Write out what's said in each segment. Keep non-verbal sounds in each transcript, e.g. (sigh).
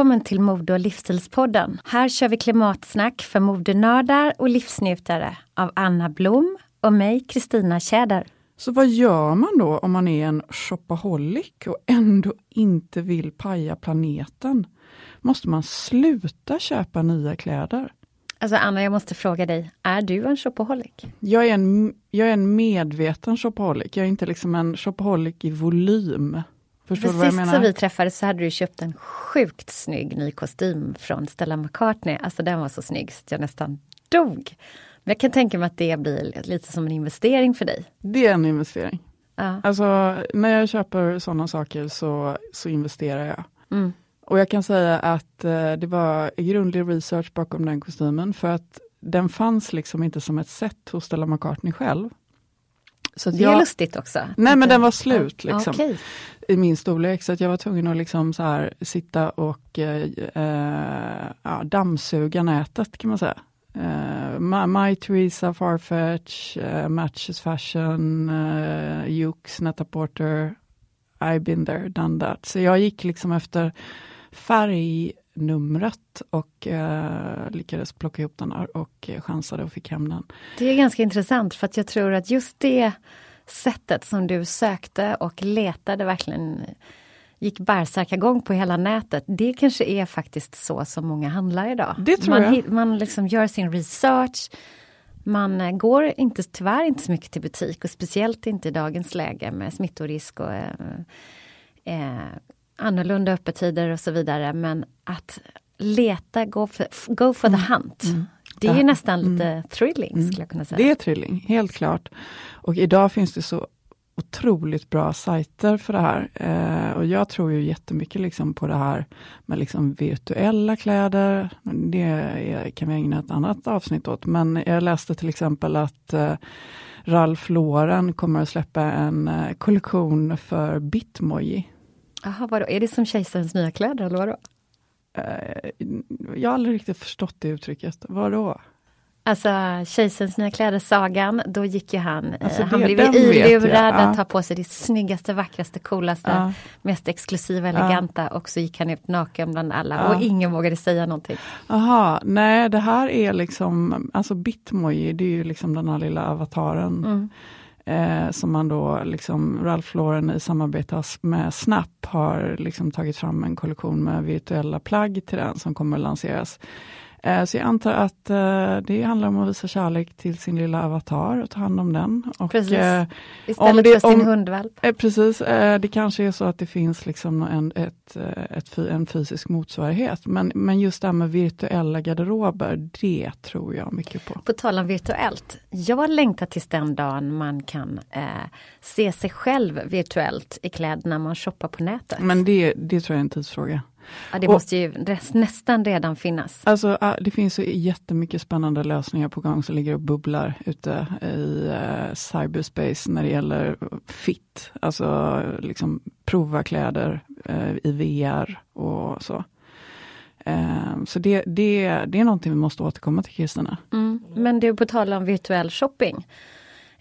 Välkommen till Mode och livsstilspodden. Här kör vi klimatsnack för modenördar och livsnjutare av Anna Blom och mig, Kristina Tjäder. Så vad gör man då om man är en shopaholic och ändå inte vill paja planeten? Måste man sluta köpa nya kläder? Alltså Anna, jag måste fråga dig, är du en shopaholic? Jag är en, jag är en medveten shopaholic. Jag är inte liksom en shopaholic i volym. Förstår För du vad jag sist menar? så vi träffades så hade du köpt en sjukt snygg ny kostym från Stella McCartney. Alltså den var så snygg så jag nästan dog. Men jag kan tänka mig att det blir lite som en investering för dig. Det är en investering. Ja. Alltså när jag köper sådana saker så, så investerar jag. Mm. Och jag kan säga att eh, det var grundlig research bakom den kostymen för att den fanns liksom inte som ett set hos Stella McCartney själv. Så Det är jag, lustigt också. Nej men den var slut liksom, okej. i min storlek så att jag var tvungen att liksom så här sitta och eh, eh, ja, dammsuga nätet kan man säga. Eh, My, My Theresa, Farfetch, eh, Matches Fashion, uh, Jux, Net-a-Porter. I've been there, done that. Så jag gick liksom efter färgnumret och eh, lyckades plocka ihop den här och chansade och fick hem den. Det är ganska intressant för att jag tror att just det sättet som du sökte och letade verkligen gick bärsärkagång på hela nätet. Det kanske är faktiskt så som många handlar idag. Det tror man, jag. Man liksom gör sin research. Man eh, går inte, tyvärr inte så mycket till butik och speciellt inte i dagens läge med smittorisk och eh, eh, annorlunda öppettider och så vidare. Men att leta, go for, go for the hunt. Det är ju nästan lite thrilling skulle jag kunna säga. Det är trilling, helt klart. Och idag finns det så otroligt bra sajter för det här. Eh, och jag tror ju jättemycket liksom på det här med liksom virtuella kläder. Det är, kan vi ägna ett annat avsnitt åt. Men jag läste till exempel att eh, Ralph Lauren kommer att släppa en eh, kollektion för Bitmoji. Jaha, vadå? Är det som kejsarens nya kläder eller vadå? Eh, jag har aldrig riktigt förstått det uttrycket. Vadå? Alltså Kejsarens nya kläder-sagan, då gick ju han, Alltså, eh, han det- blev jag, ilurad ja. att ta på sig det snyggaste, vackraste, coolaste, Ja. mest exklusiva, eleganta och så gick han ut naken bland alla Ja. och ingen vågade säga någonting. Aha, nej det här är liksom, alltså Bitmoji, det är ju liksom den här lilla avataren. Mm. Eh, som man då, liksom Ralph Lauren i samarbete med Snap har liksom tagit fram en kollektion med virtuella plagg till den som kommer att lanseras. Eh, så jag antar att eh, det handlar om att visa kärlek till sin lilla avatar och ta hand om den. Och, precis. eh, Istället det- för sin om- hundvalp. Precis, det kanske är så att det finns liksom en, ett, ett, en fysisk motsvarighet. Men, men just det här med virtuella garderober, det tror jag mycket på. På tal om virtuellt. Jag längtar tills den dagen man kan eh, se sig själv virtuellt i kläderna man shoppar på nätet. Men det, det tror jag är en tidsfråga. Ja, det och- måste ju nästan redan finnas. Alltså, det finns så jättemycket spännande lösningar på gång som ligger och bubblar ute i eh, cyberspace när det gäller fit. Alltså liksom prova kläder eh, i VR och så. Eh, så det, det, det är någonting vi måste återkomma till Kristina. Mm. Men du, på tal om virtuell shopping.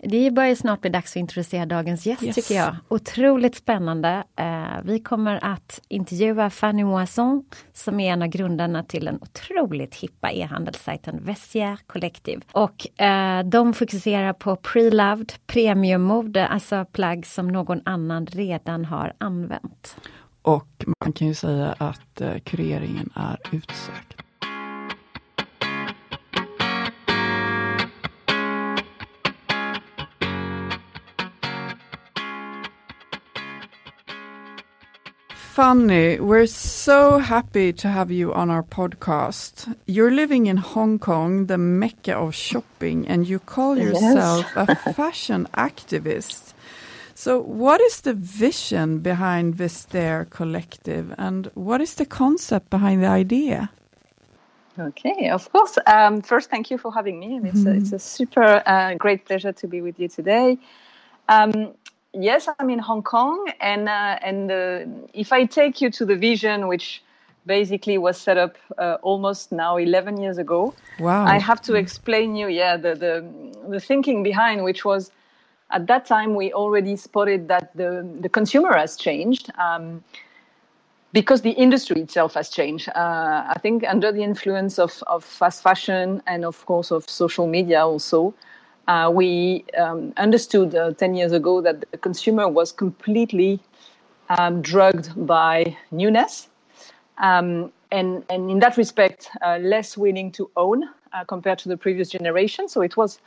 Det börjar snart bli dags att introducera dagens gäst Yes. tycker jag. Otroligt spännande. Eh, vi kommer att intervjua Fanny Moisson som är en av grundarna till den otroligt hippa e-handelssajten Vestiaire Collective. Och eh, de fokuserar på pre-loved premiummode, alltså plagg som någon annan redan har använt. Och man kan ju säga att eh, kureringen är utsökt. Funny, we're so happy to have you on our podcast. You're living in Hong Kong, the mecca of shopping, and you call yourself a (laughs) fashion activist. So, what is the vision behind Vestair Collective, and what is the concept behind the idea? Okay, of course. Um, first, thank you for having me, and it's a, it's a super uh, great pleasure to be with you today. Um, yes, I'm in Hong Kong, and uh, and uh, if I take you to the vision, which basically was set up uh, almost now 11 years ago, Wow. I have to explain you, yeah, the, the the thinking behind, which was at that time we already spotted that the the consumer has changed. Um, because the industry itself has changed. Uh, I think under the influence of, of fast fashion and, of course, of social media also, uh, we um, understood uh, 10 years ago that the consumer was completely um, drugged by newness. Um, and, and in that respect, uh, less willing to own uh, compared to the previous generation. So it was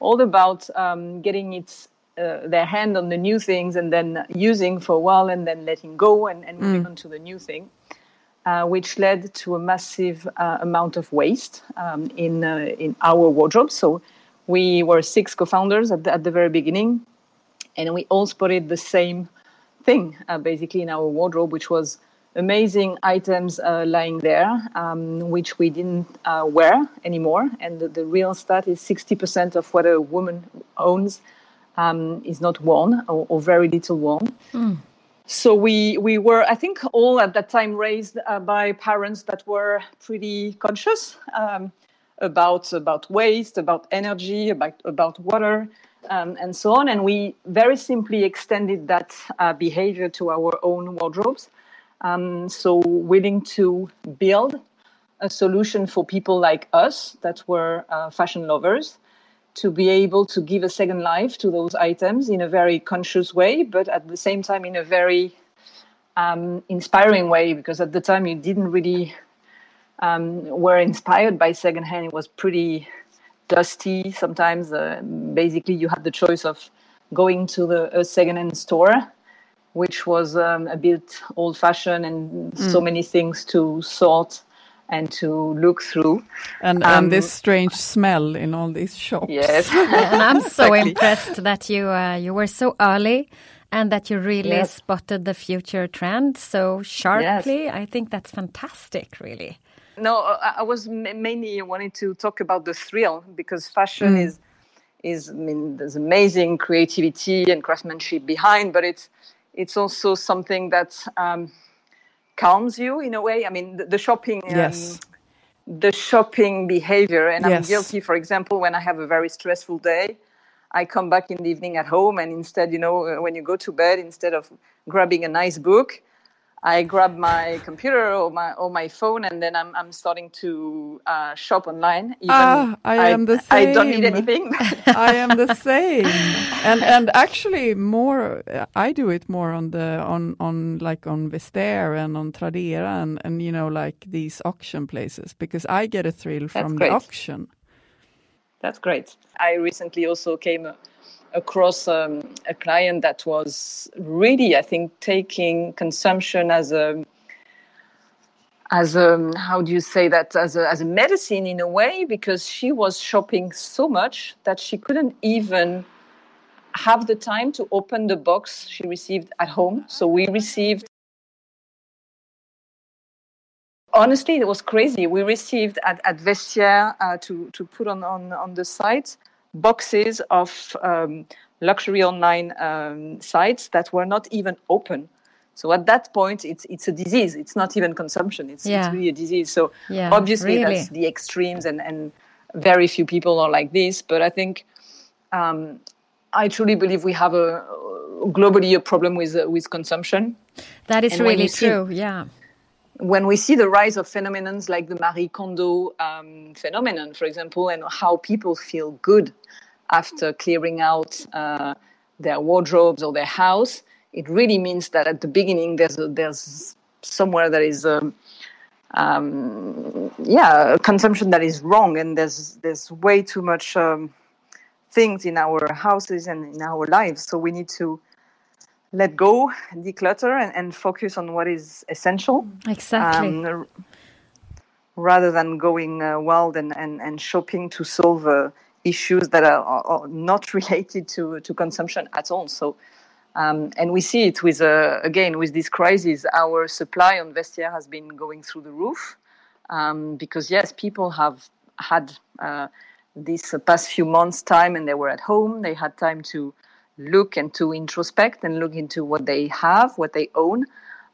all about um, getting its uh, their hand on the new things and then using for a while and then letting go and, and moving on to the new thing, uh, which led to a massive uh, amount of waste um, in uh, in our wardrobe. So we were six co-founders at the, at the very beginning, and we all spotted the same thing uh, basically in our wardrobe, which was amazing items uh, lying there, um, which we didn't uh, wear anymore. And the, the real stat is 60% of what a woman owns um, is not worn or, or very little worn. So we we were, I think, all at that time raised uh, by parents that were pretty conscious um, about about waste, about energy, about about water, um, and so on. And we very simply extended that uh, behavior to our own wardrobes. Um, so willing to build a solution for people like us that were uh, fashion lovers to be able to give a second life to those items in a very conscious way, but at the same time in a very um, inspiring way. Because at the time you didn't really um, were inspired by secondhand. It was pretty dusty. Sometimes, uh, basically, you had the choice of going to the a secondhand store, which was um, a bit old-fashioned and so many things to sort and to look through. And Um, and this strange smell in all these shops. Yes. (laughs) and I'm so Exactly. impressed that you uh, you were so early and that you really Yes. spotted the future trend so sharply. I think that's fantastic, really. No, I, I was mainly wanting to talk about the thrill because fashion is is I mean there's amazing creativity and craftsmanship behind, but it's it's also something that um, calms you in a way. I mean the, the shopping. um, Yes. the shopping behavior and i'm guilty for example when i have a very stressful day i come back in the evening at home and instead you know uh, when you go to bed instead of grabbing a nice book I grab my computer or my or my phone, and then I'm I'm starting to uh, shop online. Even ah, I, I am the same. I don't need anything. (laughs) (laughs) I am the same, and and actually more. I do it more on the on on like on Vestair and on Tradera and and you know like these auction places because I get a thrill from the auction. That's great. I recently also came across um, a client that was really, I think, taking consumption as a as a how do you say that? As a, as a medicine in a way because she was shopping so much that she couldn't even have the time to open the box she received at home. So we received honestly it was crazy. We received at, at vestiaire uh, to, to put on, on, on the site boxes of um, luxury online um, sites that were not even open. So at that point, it's it's a disease. It's not even consumption. It's, yeah. it's really a disease. So yeah, obviously, really. that's the extremes, and and very few people are like this. But I think um, I truly believe we have a globally a problem with uh, with consumption. That is and really true. See, yeah when we see the rise of phenomena like the Marie Kondo um, phenomenon, for example, and how people feel good after clearing out uh, their wardrobes or their house, it really means that at the beginning there's a, there's somewhere that is um, um, yeah consumption that is wrong, and there's there's way too much um, things in our houses and in our lives. So we need to let go, declutter, and, and focus on what is essential. Exactly. Um, rather than going uh, wild and, and, and shopping to solve uh, issues that are, are, not (laughs) related to, to consumption at all. So, um, and we see it with, uh, again, with this crisis, our supply on Vestiaire has been going through the roof. Um, because, yes, people have had uh, this past few months' time and they were at home, they had time to look and to introspect and look into what they have, what they own,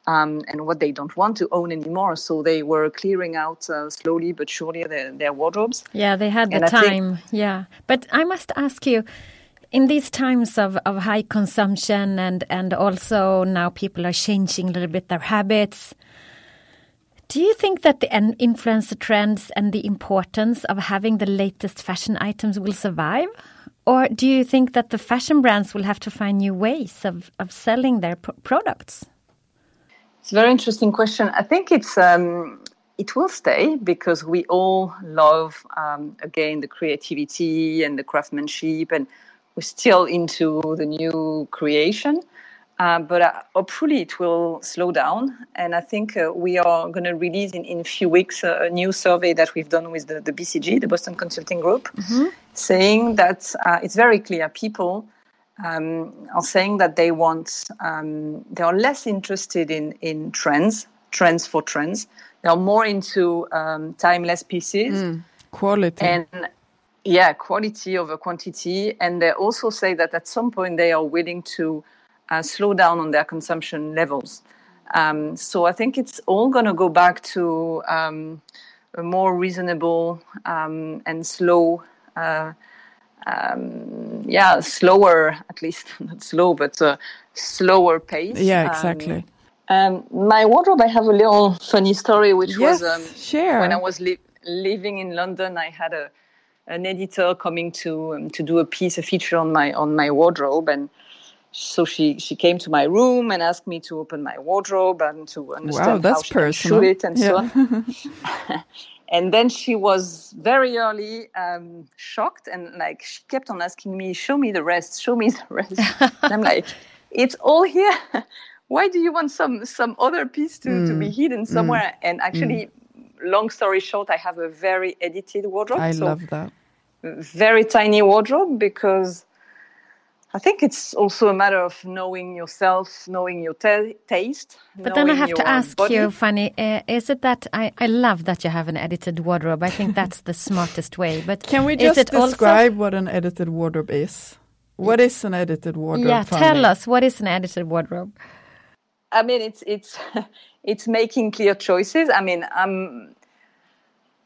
um, and what they don't want to own anymore. So they were clearing out uh, slowly but surely their, their wardrobes. Yeah, they had the and time. Think, yeah, but I must ask you. In these times of, of high consumption and, and also now people are changing a little bit their habits, do you think that the influencer trends and the importance of having the latest fashion items will survive? Or do you think that the fashion brands will have to find new ways of, of selling their products? It's a very interesting question. I think it's um, it will stay because we all love um, again the creativity and the craftsmanship, and we're still into the new creation. Uh, but uh, hopefully it will slow down. And I think uh, we are going to release in, in a few weeks uh, a new survey that we've done with the, the BCG, the Boston Consulting Group, mm-hmm. saying that uh, it's very clear people um, are saying that they want, um, they are less interested in, in trends, trends for trends. They are more into um, timeless pieces. Mm, quality. And yeah, quality over quantity. And they also say that at some point they are willing to uh, slow down on their consumption levels. Um, so I think it's all going to go back to um, a more reasonable um, and slow, uh, um, yeah, slower at least (laughs) not slow, but uh, slower pace. Yeah, um, exactly. Um, my wardrobe, I have a little funny story, which yes, was share. when I was li- living in London. I had a an editor coming to to do a piece, a feature on my on my wardrobe, and so she she came to my room and asked me to open my wardrobe and to understand wow, how she personal. shoot it and yeah. so on. (laughs) and then she was very early um, shocked and like she kept on asking me, "Show me the rest. Show me (laughs) the rest." I'm like, (laughs) "It's all here. Why do you want some some other piece to, mm. to be mm. hidden mm. somewhere?" Mm. And actually, mm. long story short, I have a very edited wardrobe. I so love that. Very tiny wardrobe because I think it's also a matter of knowing yourself, knowing your taste. But then I have to ask body. you, Fanny, uh, is it that I, I love that you have an edited wardrobe? I think that's the smartest way. But can we just describe also... what an edited wardrobe is? What is an edited wardrobe? Yeah, Fanny? tell us what is an edited wardrobe. I mean, it's it's (laughs) it's making clear choices. I mean, I'm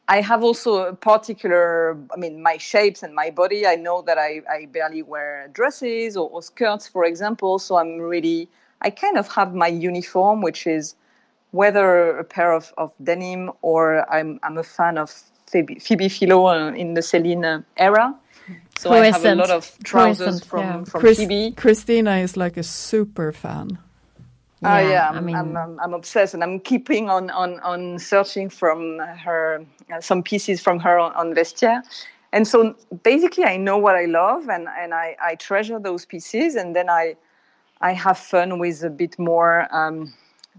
I have also a particular, I mean, my shapes and my body. I know that I, I barely wear dresses or, or, skirts, for example. So I'm really, I kind of have my uniform, which is whether a pair of, of denim or I'm, I'm a fan of Phoebe, Phoebe Philo uh, in the Celine uh, era. So I have a lot of trousers from, yeah. from Chris, Phoebe. Christina is like a super fan. Oh yeah, yeah I'm, I mean, I'm, I'm, I'm, obsessed, and I'm keeping on on on searching from her uh, some pieces from her on, on Vestiaire. And so basically, I know what I love, and and I, I treasure those pieces, and then I I have fun with a bit more um,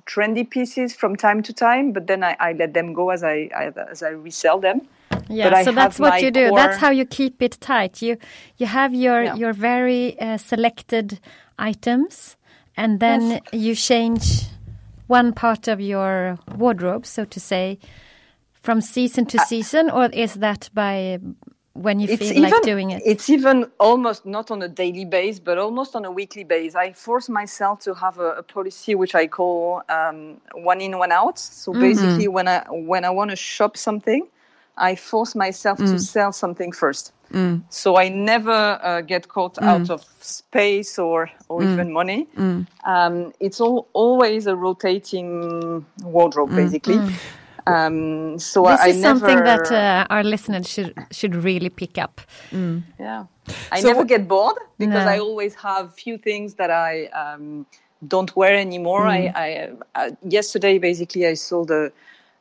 trendy pieces from time to time, but then I, I let them go as I, I as I resell them. Yeah, so that's what you do. That's how you keep it tight. You you have your yeah. your very uh, selected items and then yes. you change one part of your wardrobe, so to say, from season to uh, season, or is that by when you feel even, like doing it? It's even almost not on a daily base, but almost on a weekly base. I force myself to have a, a policy which I call um, one in, one out. So mm-hmm. basically, when I when I want to shop something, I force myself mm. to sell something first. Mm. So I never uh, get caught mm. out of space or or mm. even money. Mm. Um, it's all, always a rotating wardrobe, mm. basically. Mm. Um, so this I, is never, something that uh, our listeners should should really pick up. Yeah, I so never get bored because no. I always have few things that I um, don't wear anymore. I, I uh, yesterday basically I sold a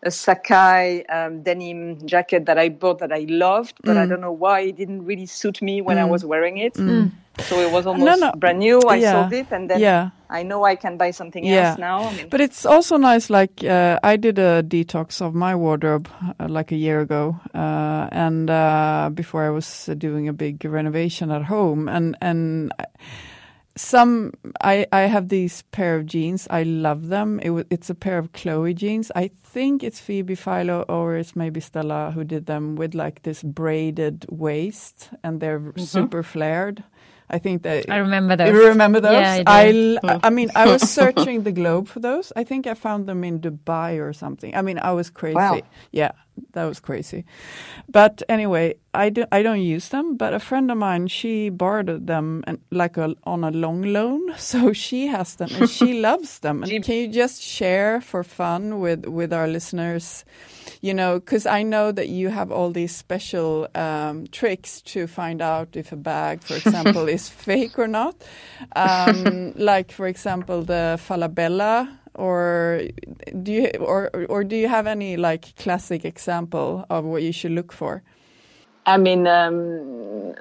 a Sakai um, denim jacket that I bought that I loved, but mm. I don't know why it didn't really suit me when mm. I was wearing it. Mm. So it was almost no, no. brand new. I yeah. sold it, and then yeah. I know I can buy something yeah. else now. I mean, but it's also nice. Like uh, I did a detox of my wardrobe uh, like a year ago, uh, and uh, before I was doing a big renovation at home, and and. I, some I I have these pair of jeans. I love them. It, it's a pair of Chloe jeans. I think it's Phoebe Philo or it's maybe Stella who did them with like this braided waist and they're mm -hmm. super flared. I think that I remember those. You remember those? Yeah, I, I, I mean, I was (laughs) searching the globe for those. I think I found them in Dubai or something. I mean, I was crazy. Wow. Yeah, that was crazy. But anyway, I do, I don't use them. But a friend of mine, she borrowed them and like a, on a long loan, (laughs) so she has them and she (laughs) loves them. And can you just share for fun with with our listeners? you know, because I know that you have all these special um, tricks to find out if a bag, for example, (laughs) is fake or not. Um, like, for example, the Falabella or do you or or do you have any like classic example of what you should look for i mean um,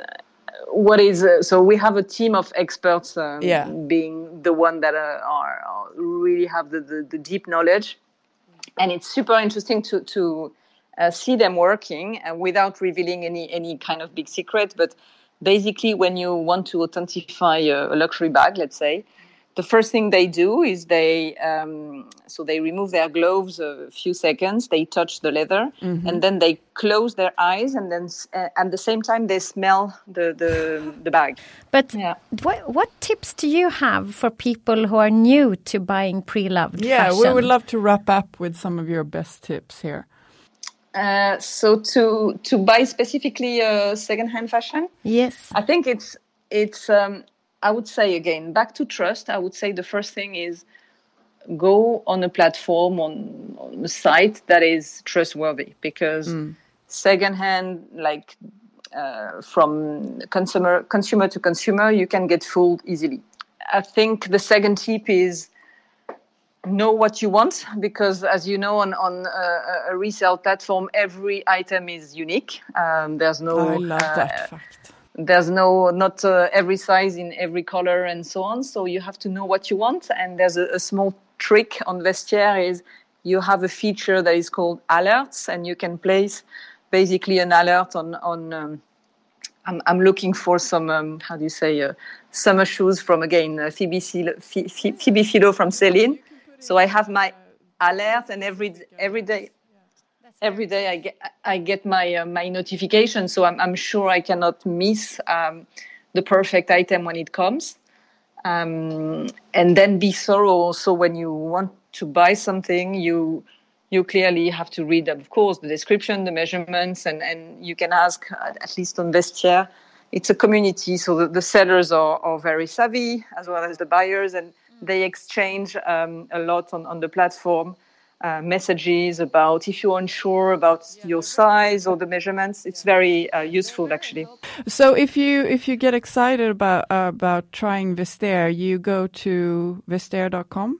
what is uh, so we have a team of experts um, yeah. being the one that uh, are, are, really have the, the, the, deep knowledge and it's super interesting to to uh, see them working uh, without revealing any any kind of big secret. But basically, when you want to authentify a, a luxury bag, let's say, the first thing they do is they um, so they remove their gloves a few seconds they touch the leather mm-hmm. and then they close their eyes and then uh, at the same time they smell the the, the bag but yeah. what, what tips do you have for people who are new to buying pre-loved yeah fashion? we would love to wrap up with some of your best tips here uh, so to to buy specifically uh, second-hand fashion yes i think it's it's um, I would say again, back to trust, I would say the first thing is go on a platform, on, on a site that is trustworthy because mm. secondhand, like uh, from consumer consumer to consumer, you can get fooled easily. I think the second tip is know what you want because as you know on, on a, a resale platform every item is unique um, there's no I love uh, that fact there's no not uh, every size in every color and so on. So you have to know what you want. And there's a, a, small trick on vestiaire is you have a feature that is called alerts and you can place basically an alert on on um, I'm, I'm looking for some um, how do you say uh, summer shoes from again uh, Phoebe, Phoebe Philo from Celine so I have my alert and every every day every day I get I get my uh, my notification, so I'm I'm sure I cannot miss um, the perfect item when it comes. Um, and then be thorough also when you want to buy something you you clearly have to read of course the description the measurements and and you can ask uh, at least on vestiaire. It's a community so the, the sellers are, are very savvy as well as the buyers and they exchange um, a lot on, on the platform uh, messages about if you're unsure about your size or the measurements. It's very uh, useful actually. So if you if you get excited about uh, about trying Vestair, you go to vestair.com.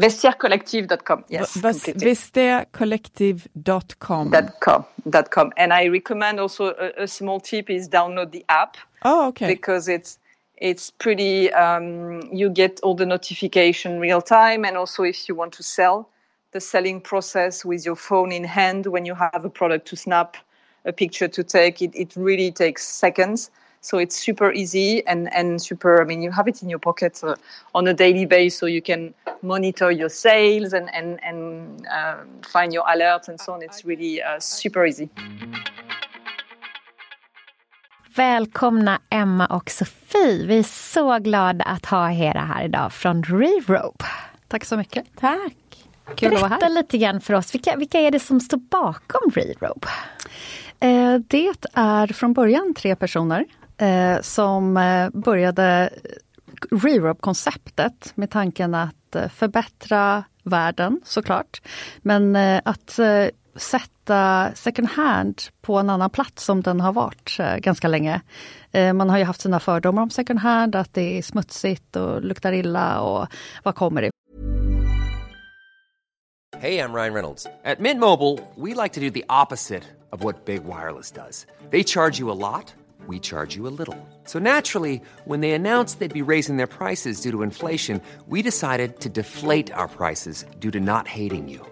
Vestiairecollective.com. Yes, Vestaircollective.com. .com. dot .com. And I recommend also a, a, small tip is download the app. Oh, okay. Because it's it's pretty. Um, you get all the notification real time, and also if you want to sell, the selling process with your phone in hand when you have a product to snap, a picture to take, it, it really takes seconds. So it's super easy and, and super, I mean, you have it in your pocket uh, on a daily basis so you can monitor your sales and, and, and uh, find your alerts and so on. It's really uh, super easy. Välkomna Emma och Sofie. Vi är så glada att ha er här idag från Rerope. Tack så mycket. Tack. Kul Berätta att vara här. lite grann för oss, vilka, vilka är det som står bakom Rerope? Eh, det är från början tre personer eh, som eh, började Rerope-konceptet med tanken att förbättra världen såklart. Men att sätta second hand på en annan plats som den har varit eh, ganska länge. Eh, man har ju haft sina fördomar om second hand, att det är smutsigt och luktar illa och vad kommer det Hej, jag Ryan Reynolds. På Mint Mobile, we like to do the opposite of what Big Wireless does. They charge you a lot, we charge you a little. So naturally, when they announced they'd be raising their prices due to inflation, we decided to deflate our prices due to not hating you.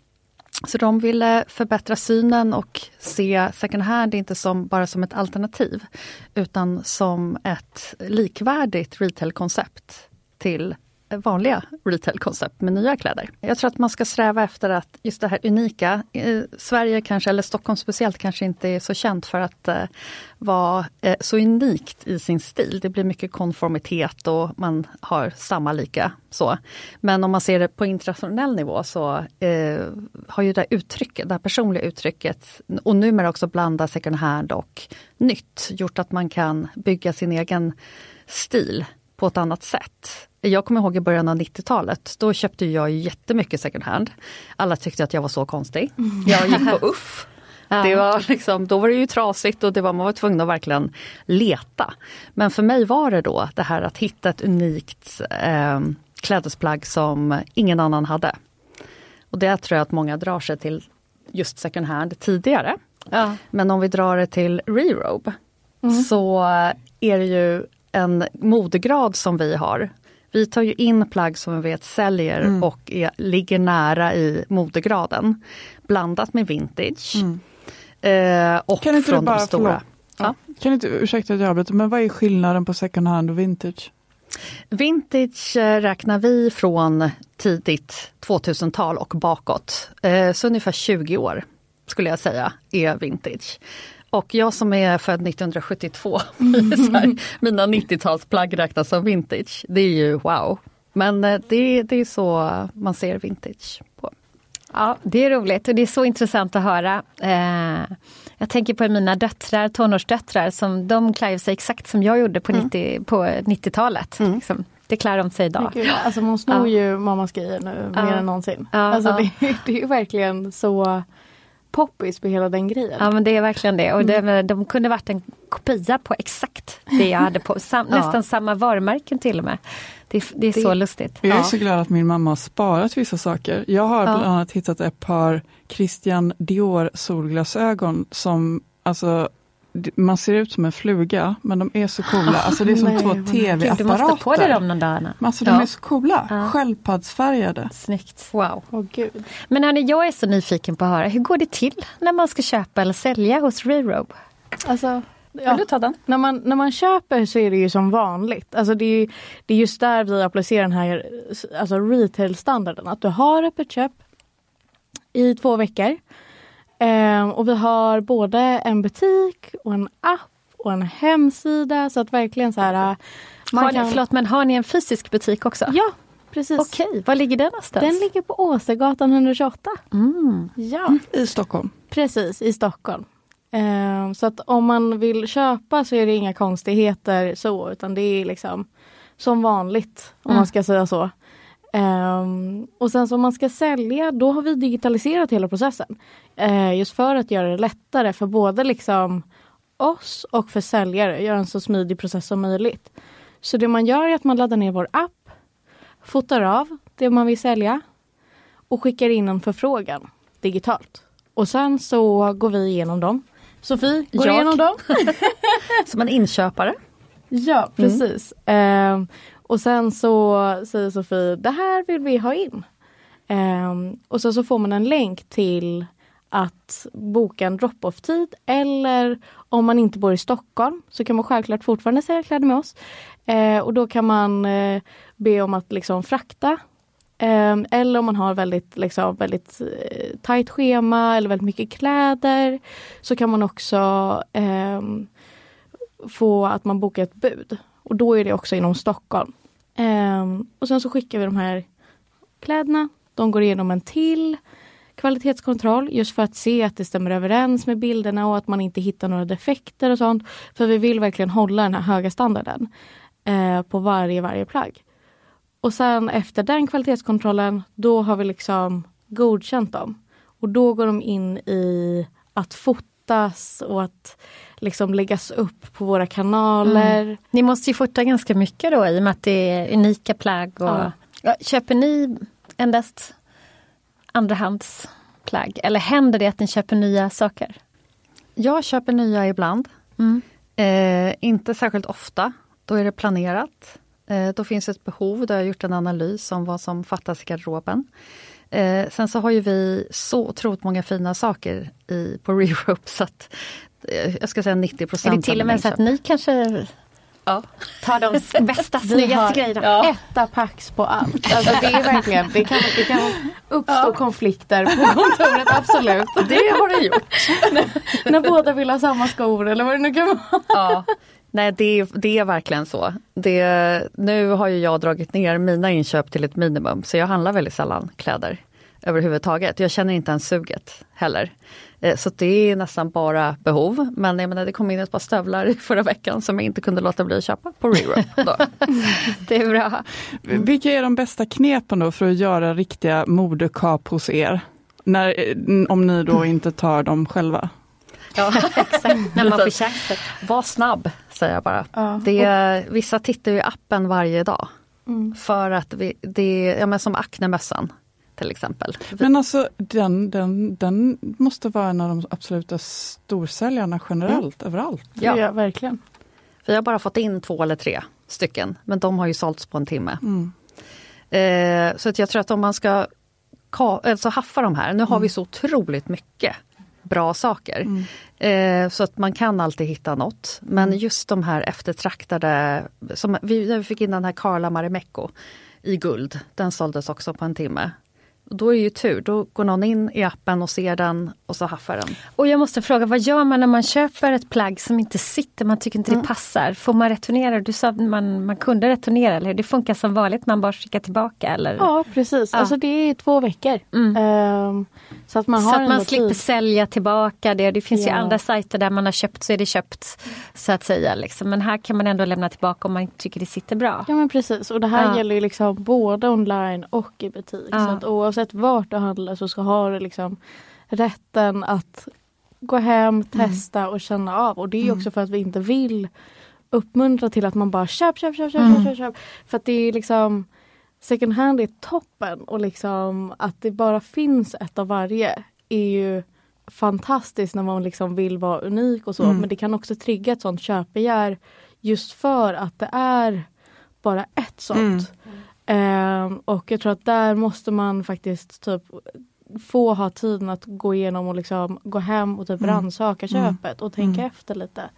Så de ville förbättra synen och se second hand inte som, bara som ett alternativ utan som ett likvärdigt retailkoncept till vanliga retailkoncept med nya kläder. Jag tror att man ska sträva efter att just det här unika, eh, Sverige kanske, eller Stockholm speciellt, kanske inte är så känt för att eh, vara eh, så unikt i sin stil. Det blir mycket konformitet och man har samma lika så. Men om man ser det på internationell nivå så eh, har ju det uttrycket, det här personliga uttrycket och numera också blanda second hand och nytt gjort att man kan bygga sin egen stil på ett annat sätt. Jag kommer ihåg i början av 90-talet, då köpte jag jättemycket second hand. Alla tyckte att jag var så konstig. Jag gick på UFF. (laughs) Det var liksom, då var det ju trasigt och det var, man var tvungen att verkligen leta. Men för mig var det då det här att hitta ett unikt eh, klädesplagg som ingen annan hade. Och det tror jag att många drar sig till just second hand tidigare. Ja. Men om vi drar det till rerobe så är det ju en modegrad som vi har. Vi tar ju in plagg som vi vet säljer och är, ligger nära i modegraden. Blandat med vintage. Eh, och Kan inte du från bara, de stora. Ja. Kan inte, ursäkta att jag avbryter, men vad är skillnaden på second hand och vintage? Vintage eh, räknar vi från tidigt 2000-tal och bakåt. Eh, Så ungefär 20 år skulle jag säga är vintage. Och jag som är född 1972, (laughs) så här, mina 90-talsplagg räknas som vintage. Det är ju wow. Men eh, det, det är så man ser vintage på. Ja, det är roligt och det är så intressant att höra. Eh, jag tänker på mina döttrar, tonårsdöttrar, som de klär sig exakt som jag gjorde på, 90, på 90-talet. Liksom. Det klär de sig idag. Gud, alltså man snor Ja. ju mammas grejer nu Ja. mer än någonsin. Ja, alltså ja. Det, (laughs) det är ju verkligen så poppis med hela den grejen. Ja men det är verkligen det. Och det, de kunde varit en kopia på exakt det jag hade på. Sam, (laughs) Ja. Nästan samma varumärken till och med. Det, är- det är så lustigt. Jag är Ja. så glad att min mamma har sparat vissa saker. Jag har bland annat hittat ett par Christian Dior solglasögon som alltså man ser ut som en fluga, men de är så coola. Alltså det är som Nej, två. Gud, du måste ha på dig tv-apparater. dem någon dag Anna. Men Alltså de Ja. är så coola, Ja. sköldpaddsfärgade. Snyggt. Wow. Åh gud. Men hörni, jag är så nyfiken på att höra, hur går det till när man ska köpa eller sälja hos Rerobe? Alltså, Vill ja. du ta den? när, man, när man köper så är det ju som vanligt. Alltså det, är ju, det är just där vi applicerar den här alltså retail-standarden. Att du har öppet köp i två veckor. Ehm, och vi har både en butik och en app och en hemsida. Så att verkligen så här... äh, Man Har ni, kan, Förlåt, men har ni en fysisk butik också? Ja, precis. Okej, var ligger den någonstans? Den ligger på Åsegatan 128. Mm. Ja, I Stockholm. precis i Stockholm. Ehm, så att om man vill köpa så är det inga konstigheter så utan det är liksom som vanligt om man ska säga så. Ehm, och sen så om man ska sälja då har vi digitaliserat hela processen. Eh, just för att göra det lättare för både liksom oss och för säljare. Göra en så smidig process som möjligt. Så det man gör är att man laddar ner vår app, fotar av det man vill sälja och skickar in en förfrågan digitalt. Och sen så går vi igenom dem. Sofie går Jag. igenom dem. (laughs) Som en inköpare. Ja, precis. Ehm, och sen så säger Sofie, det här vill vi ha in. Um, och sen så får man en länk till att boka en drop-off-tid eller om man inte bor i Stockholm så kan man självklart fortfarande sälja kläder med oss. Eh, och då kan man eh, be om att liksom frakta. Eh, eller om man har väldigt, liksom, väldigt eh, tajt schema eller väldigt mycket kläder så kan man också ehm, få att man bokar ett bud. Och då är det också inom Stockholm. Um, och sen så skickar vi de här kläderna. De går igenom en till kvalitetskontroll just för att se att det stämmer överens med bilderna och att man inte hittar några defekter och sånt. För vi vill verkligen hålla den här höga standarden eh, på varje, varje plagg. Och sen efter den kvalitetskontrollen, då har vi liksom godkänt dem. Och då går de in i att fota fotas och att liksom läggas upp på våra kanaler. Ni måste ju fota ganska mycket då i och med att det är unika plagg. Och... Ja. Ja, Köper ni endast andrahandsplagg eller händer det att ni köper nya saker? Jag köper nya ibland. Mm. Eh, inte särskilt ofta. Då är det planerat. Eh, då finns ett behov. Då har jag gjort en analys om vad som fattas i garderoben. Eh, sen så har ju vi så otroligt många fina saker i, på Rerope så att eh, jag ska säga 90 Är procent. det till och med så att ni kanske Ja. tar de (laughs) bästa, snyggaste grejerna? etta pax på allt. Alltså det är (laughs) verkligen, det kan, det kan uppstå konflikter på kontoret, (laughs) absolut. Det har det gjort. När båda vill ha samma skor eller vad det nu kan vara. Ja. Nej det, det är verkligen så. Det, nu har ju jag dragit ner mina inköp till ett minimum så jag handlar väldigt sällan kläder överhuvudtaget. Jag känner inte ens suget heller. Eh, Så det är nästan bara behov. Men jag menar, det kom in ett par stövlar i förra veckan som jag inte kunde låta bli att köpa på. Då. (laughs) Det är bra. Vilka är de bästa knepen då för att göra riktiga modekap hos er? När, eh, om ni då inte tar dem själva? Ja, (laughs) Exakt, när man får chansen. Var snabb, säger jag bara. Ja. Det, vissa tittar ju i appen varje dag. Mm. För att vi, det, ja men som Acne-mössan. till exempel. Men alltså den, den, den måste vara en av de absoluta storsäljarna generellt Mm. överallt. Ja. Ja, verkligen. Vi har bara fått in två eller tre stycken, men de har ju sålts på en timme. Mm. Eh, så att jag tror att om man ska ka- alltså haffa de här, nu har Mm. vi så otroligt mycket bra saker. Eh, så att man kan alltid hitta något. Men Mm. just de här eftertraktade, som vi, vi fick in den här Carla Marimekko i guld, den såldes också på en timme. Och Då är det ju tur, då går någon in i appen och ser den och så haffar den. Och jag måste fråga, vad gör man när man köper ett plagg som inte sitter, man tycker inte det passar? Får man returnera? Du sa att man, man kunde returnera, eller hur? Det funkar som vanligt, man bara skickar tillbaka eller? Ja precis, Ja. alltså det är två veckor. Ehm, så att man så har att man slipper tid. sälja tillbaka det. Det finns ju Ja. andra sajter där man har köpt så är det köpt. Så att säga. Liksom. Men här kan man ändå lämna tillbaka om man tycker det sitter bra. Ja men precis och det här Ja. gäller ju liksom både online och i butik. Så att oavsett vart du handlar så ska ha liksom rätten att gå hem, testa och känna av. Och det är ju också för att vi inte vill uppmuntra till att man bara köp, köp, köp, köp, köp, köp, köp. För att det är liksom second hand är toppen och liksom att det bara finns ett av varje är ju fantastiskt när man liksom vill vara unik och så. Mm. Men det kan också trigga ett sånt köpbegär just för att det är bara ett sånt. Ehm, och jag tror att där måste man faktiskt typ få ha tiden att gå igenom och liksom gå hem och typ Mm. rannsaka Mm. köpet och tänka Mm. efter lite.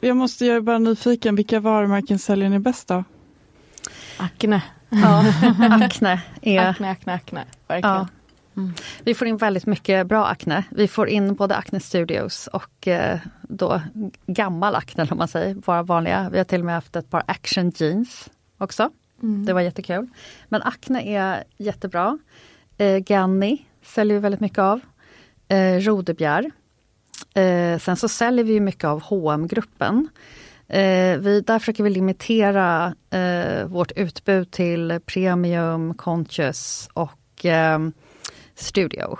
Jag måste, jag är bara nyfiken, vilka varumärken säljer ni bäst då? Acne. Ja, (laughs) Acne är... Acne, acne, acne. Verkligen. Ja. Mm. Vi får in väldigt mycket bra Acne. Vi får in både Acne Studios och eh, då gammal Acne om man säger, bara vanliga. Vi har till och med haft ett par Action Jeans också. Mm. Det var jättekul. Men Acne är jättebra. Eh, Ganni säljer vi väldigt mycket av. Eh, Rodebjer. Eh, sen så säljer vi mycket av hm gruppen Eh, vi, där försöker vi limitera eh, vårt utbud till Premium, Conscious och eh, Studio.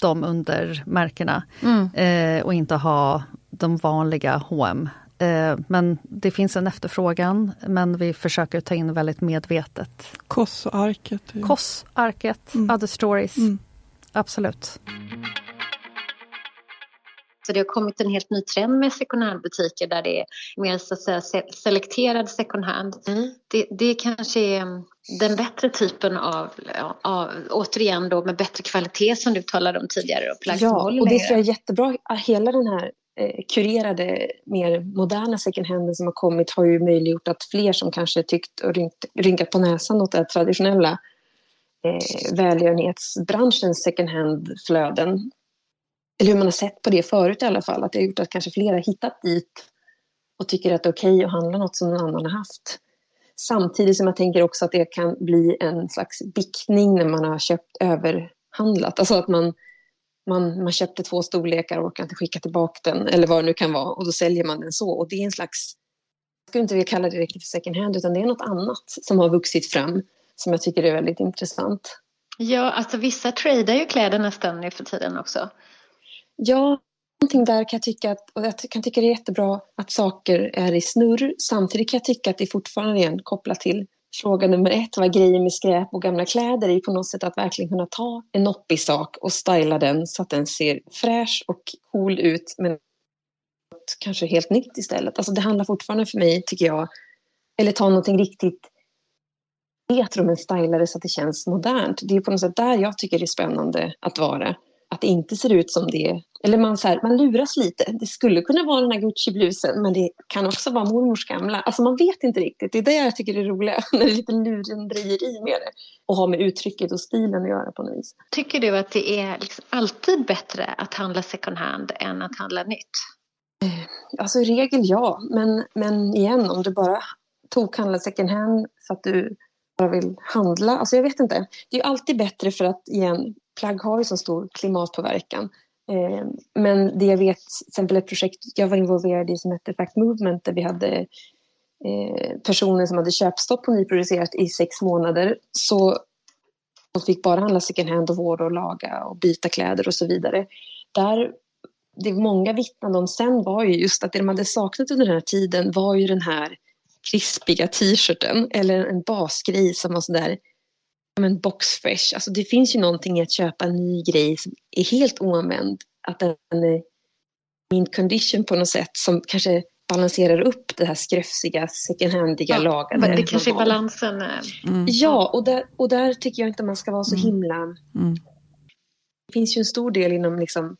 De undermärkena. Mm. Eh, och inte ha de vanliga H&M. Eh, men det finns en efterfrågan men vi försöker ta in väldigt medvetet. Koss-arket. är- Koss, Arket, Mm. Other Stories. Mm. Absolut. Så det har kommit en helt ny trend med second hand-butiker där det är mer så att säga se- selekterad second hand. Det, det kanske är den bättre typen av, ja, av, återigen då med bättre kvalitet som du talade om tidigare och Ja, och det tror jag är jättebra. Hela den här Eh, kurerade, mer moderna second handen som har kommit har ju möjliggjort att fler som kanske tyckt och rynkt, rynkat på näsan åt det traditionella eh, välgörenhetsbranschens second hand-flöden. Eller hur man har sett på det förut i alla fall. Att det har gjort att kanske fler har hittat dit och tycker att det är okej att handla något som någon annan har haft. Samtidigt som jag tänker också att det kan bli en slags bickning när man har köpt överhandlat. Alltså att man, man, man köpte två storlekar och orkar inte skicka tillbaka den eller vad det nu kan vara och då säljer man den så. Och det är en slags, jag skulle inte vilja kalla det riktigt för second hand utan det är något annat som har vuxit fram som jag tycker är väldigt intressant. Ja, alltså vissa tradar ju kläder nästan nu för tiden också. Ja, någonting där kan jag tycka att, och jag kan tycka det är jättebra att saker är i snurr. Samtidigt kan jag tycka att det är fortfarande igen kopplat till fråga nummer ett, vad grejer med skräp och gamla kläder är på något sätt att verkligen kunna ta en noppig sak och styla den så att den ser fräsch och cool ut men kanske helt nytt istället. Alltså det handlar fortfarande för mig, tycker jag, eller ta någonting riktigt retro men styla det så att det känns modernt. Det är på något sätt där jag tycker det är spännande att vara. Att det inte ser ut som det eller man, så här, man luras lite. Det skulle kunna vara den här Gucci-blusen men det kan också vara mormors gamla. Alltså man vet inte riktigt. Det är det jag tycker är roliga. När (laughs) det är lite lurendrejeri med det. Och har med uttrycket och stilen att göra på något vis. Tycker du att det är liksom alltid bättre att handla second hand än att handla nytt? Alltså i regel ja. Men, men igen om du bara tokhandlar second hand för att du bara vill handla. Alltså jag vet inte. Det är alltid bättre för att igen, plagg har ju så stor klimatpåverkan. Eh, men det jag vet, till exempel ett projekt jag var involverad i som hette Fact Movement där vi hade eh, personer som hade köpstopp på nyproducerat i sex månader. Så de fick bara handla second hand och vårda och laga och byta kläder och så vidare. Där, det många vittnade om sen var ju just att det de hade saknat under den här tiden var ju den här krispiga t-shirten eller en basgrej som var sådär men box fresh. Alltså det finns ju någonting i att köpa en ny grej som är helt oanvänd. Att den är mint condition på något sätt som kanske balanserar upp det här skräfsiga second handiga ja, lagade. Det kanske är balansen. Mm. Ja, och där, och där tycker jag inte man ska vara så mm. himla... Mm. Det finns ju en stor del inom liksom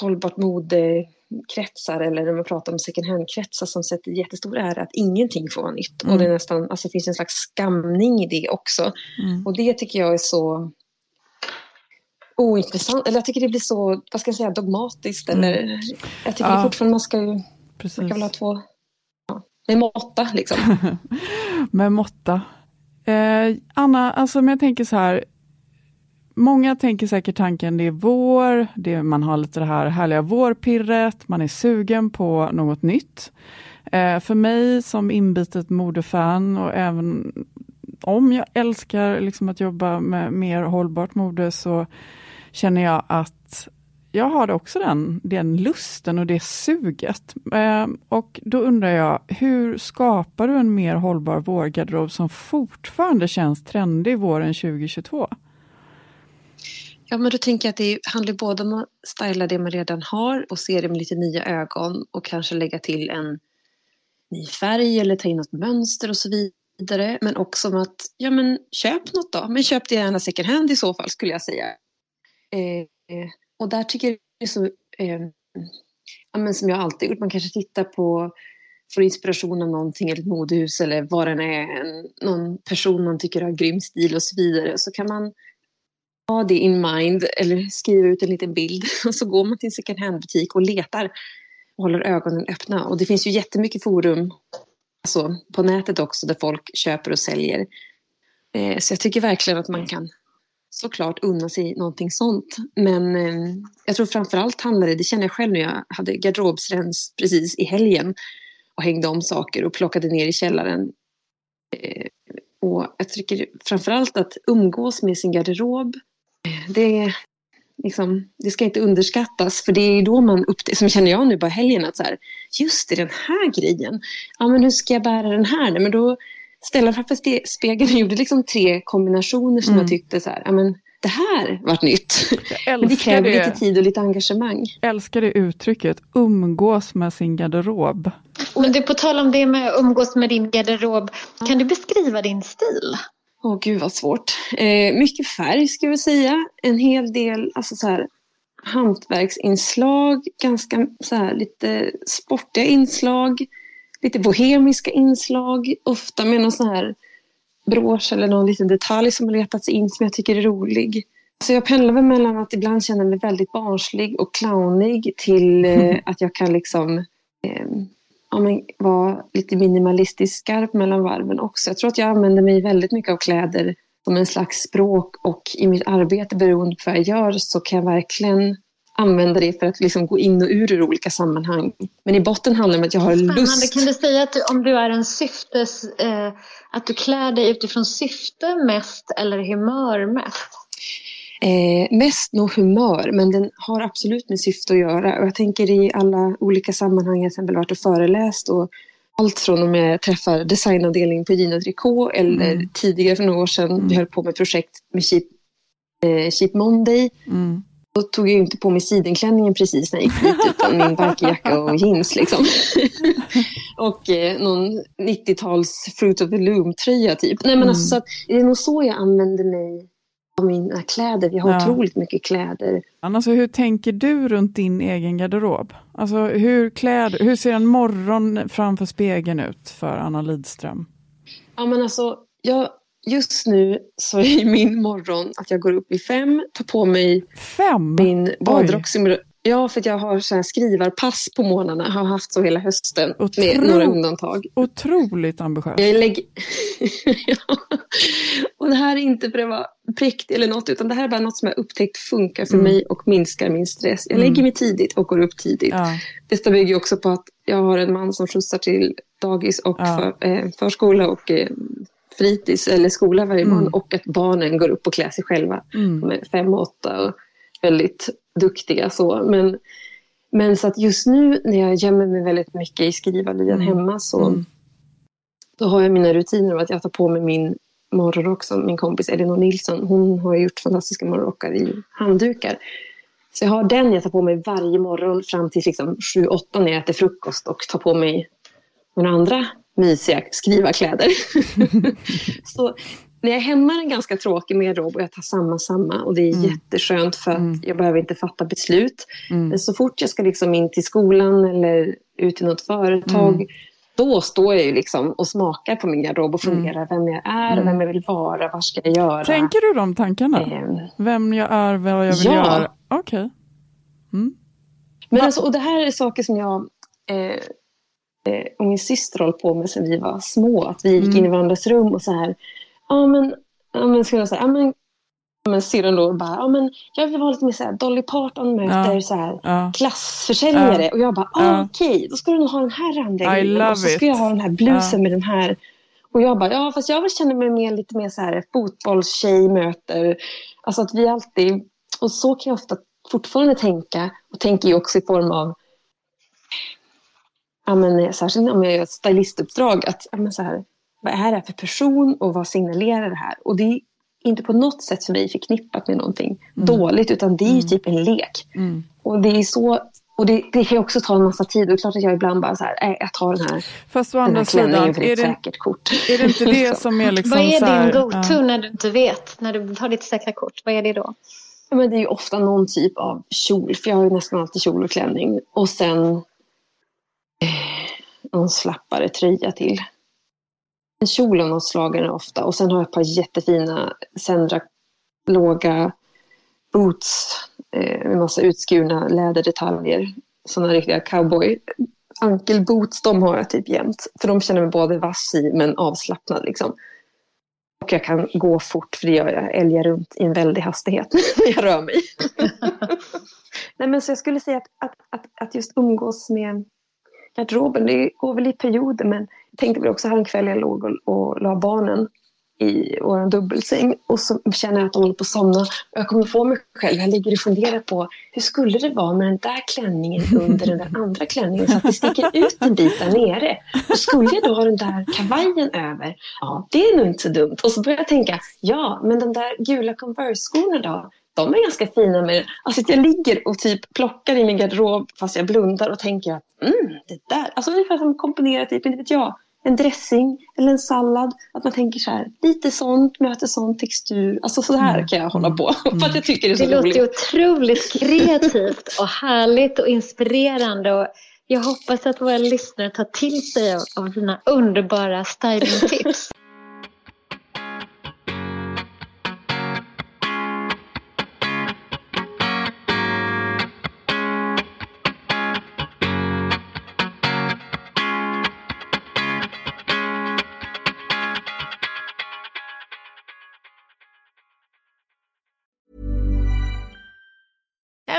hållbart mode kretsar eller när man pratar om second hand-kretsar som sätter jättestor ära att ingenting får vara nytt. Mm. Och det är nästan, alltså finns en slags skamning i det också. Mm. Och det tycker jag är så ointressant. Eller jag tycker det blir så, vad ska jag säga, dogmatiskt. Mm. Eller, jag tycker ja. det fortfarande man ska ju, Precis. man kan väl ha två, ja, med måtta liksom. (laughs) med måtta. Eh, Anna, alltså men jag tänker så här, Många tänker säkert tanken det är vår, det, man har lite det här härliga vårpirret, man är sugen på något nytt. Eh, för mig som inbitet modefan och även om jag älskar liksom att jobba med mer hållbart mode så känner jag att jag har också den, den lusten och det suget. Eh, och då undrar jag, hur skapar du en mer hållbar vårgarderob som fortfarande känns trendig våren 2022? Ja, men då tänker jag att det handlar både om att styla det man redan har och se det med lite nya ögon och kanske lägga till en ny färg eller ta in något mönster och så vidare. Men också om att, ja men köp något då. Men köp det gärna second hand i så fall skulle jag säga. Eh, och där tycker jag det är så, eh, ja, men som jag alltid gjort, man kanske tittar på får inspiration av någonting, eller ett modehus eller vad den är, en, någon person man tycker har grym stil och så vidare. Så kan man ha det in mind eller skriva ut en liten bild (laughs) och så går man till en second hand-butik och letar och håller ögonen öppna. Och det finns ju jättemycket forum alltså, på nätet också där folk köper och säljer. Eh, så jag tycker verkligen att man kan såklart unna sig någonting sånt. Men eh, jag tror framförallt handlar det, det känner jag själv när jag hade garderobsrens precis i helgen och hängde om saker och plockade ner i källaren. Eh, och jag tycker framförallt att umgås med sin garderob det, liksom, det ska inte underskattas. För det är då man upptäcker, som känner jag nu på helgen, att så här, just det, den här grejen. Ja, men hur ska jag bära den här? Men då ställde jag framför spegeln och gjorde liksom tre kombinationer som mm. jag tyckte så här, ja men det här vart nytt. Men det kräver lite tid och lite engagemang. Jag älskar det uttrycket, umgås med sin garderob. Men du, på tal om det med att umgås med din garderob, kan du beskriva din stil? Åh gud vad svårt. Eh, mycket färg ska vi säga. En hel del alltså så här, hantverksinslag, ganska så här, lite sportiga inslag, lite bohemiska inslag, ofta med någon sån här brosch eller någon liten detalj som har letats in som jag tycker är rolig. Så jag pendlar väl mellan att ibland känna mig väldigt barnslig och clownig till eh, (laughs) att jag kan liksom eh, ja, men, vara lite minimalistiskt skarp mellan varven också. Jag tror att jag använder mig väldigt mycket av kläder som en slags språk och i mitt arbete beroende på vad jag gör så kan jag verkligen använda det för att liksom gå in och ur ur olika sammanhang. Men i botten handlar det om att jag har Spännande. lust. Kan du säga att du, om du är en syftes, eh, att du klär dig utifrån syfte mest eller humör mest? Eh, mest nog humör, men den har absolut med syfte att göra. Och jag tänker i alla olika sammanhang, jag har exempel varit och föreläst och allt från om jag träffar designavdelningen på Gina Tricot eller mm. tidigare för några år sedan, mm. vi höll på med projekt med Cheap, eh, Cheap Monday. Mm. Då tog jag inte på mig sidenklänningen precis när jag gick dit utan min bikerjacka och jeans liksom. (laughs) och eh, någon 90-tals Fruit of the Loom-tröja typ. Nej men mm. alltså, det är nog så jag använder mig mina kläder. Vi har ja. otroligt mycket kläder. Alltså, hur tänker du runt din egen garderob? Alltså, hur, kläd, hur ser en morgon framför spegeln ut för Anna Lidström? Ja, men alltså, jag, just nu så är (laughs) min morgon att jag går upp i fem, tar på mig fem? min badrock Ja, för jag har så här skrivarpass på morgnarna. Har haft så hela hösten Otro med några undantag. Otroligt ambitiöst. Jag lägger... (laughs) ja. Och det här är inte för att vara präktig eller något, utan det här är bara något som jag upptäckt funkar för mm. mig och minskar min stress. Jag lägger mm. mig tidigt och går upp tidigt. Ja. Detta bygger också på att jag har en man som skjutsar till dagis och ja. för, eh, förskola och eh, fritids eller skola varje mm. morgon och att barnen går upp och klär sig själva. Mm. De är fem och åtta och väldigt duktiga så. Men, men så att just nu när jag gömmer mig väldigt mycket i skrivarlyan mm. hemma så mm. då har jag mina rutiner av att jag tar på mig min morgonrock som min kompis Elinor Nilsson. Hon har gjort fantastiska morgonrockar i handdukar. Så jag har den jag tar på mig varje morgon fram till liksom 7-8 när jag äter frukost och tar på mig några andra mysiga skrivarkläder. (laughs) så när jag är hemma är den ganska tråkig med garderob och jag tar samma, samma. Och det är mm. jätteskönt för att mm. jag behöver inte fatta beslut. Mm. Men så fort jag ska liksom in till skolan eller ut till något företag mm. då står jag ju liksom och smakar på min garderob och mm. funderar vem jag är, mm. vem jag vill vara, vad ska jag göra. Tänker du de tankarna? Eh. Vem jag är, vad jag vill ja. göra? Okej. Okay. Men alltså, och det här är saker som jag eh, eh, och min syster håller på med sedan vi var små. Att vi gick mm. in i varandras rum och så här. Ja men, ja, men ska jag säga, ja, men, men syrran då bara, ja men jag vill vara lite mer så här, Dolly Parton möter ja. så här, ja. klassförsäljare. Ja. Och jag bara, ah, okej, okay, då ska du nog ha den här anläggningen. Och så ska jag ha den här blusen med den här. Och jag bara, ja fast jag känna mig mer, lite mer så här fotbollstjej möter. Alltså att vi alltid, och så kan jag ofta fortfarande tänka och tänker ju också i form av ja, men, särskilt om jag gör ett stylistuppdrag, att ja, men, så här, vad är det för person och vad signalerar det här? Och det är inte på något sätt för mig förknippat med någonting mm. dåligt, utan det är mm. typ en lek. Mm. Och det är så och det, det kan också ta en massa tid. Och det är klart att jag ibland bara så här, äh, jag tar den här, Fast å andra sidan, är det, säkert kort. Är det inte det (laughs) som är liksom Vad är här, din go-to ja. när du inte vet? När du har ditt säkra kort, vad är det då? Ja, men det är ju ofta någon typ av kjol, för jag har ju nästan alltid kjol och klänning. Och sen någon slappare tröja till. En kjol av något slag är ofta. Och sen har jag ett par jättefina Sendra låga boots eh, med massa utskurna läderdetaljer. Sådana riktiga cowboy ankelboots, de har jag typ jämt. För de känner mig både vass i men avslappnad liksom. Och jag kan gå fort för det gör jag. älgar runt i en väldig hastighet (laughs) när jag rör mig. (laughs) Nej, men så jag skulle säga att, att, att, att just umgås med garderoben, det går väl i perioder men jag tänkte väl också här en kväll jag låg och, och la barnen i vår dubbelsäng och så känner jag att de håller på att somna. Jag kommer få mig själv, jag ligger och funderar på hur skulle det vara med den där klänningen under den där andra klänningen så att det sticker ut en bit där nere. Och skulle jag då ha den där kavajen över, ja det är nog inte så dumt. Och så börjar jag tänka, ja men de där gula Converse-skorna då? De är ganska fina med Alltså jag ligger och typ plockar i min garderob fast jag blundar och tänker att mm, det där, alltså ungefär som komponera typ, inte vet jag en dressing eller en sallad. Att man tänker så här, lite sånt möter sån textur. Alltså så här mm. kan jag hålla på. Mm. (laughs) För att jag tycker det är så det roligt. Det låter otroligt kreativt och härligt och inspirerande. Och jag hoppas att våra lyssnare tar till sig av, av dina underbara stylingtips.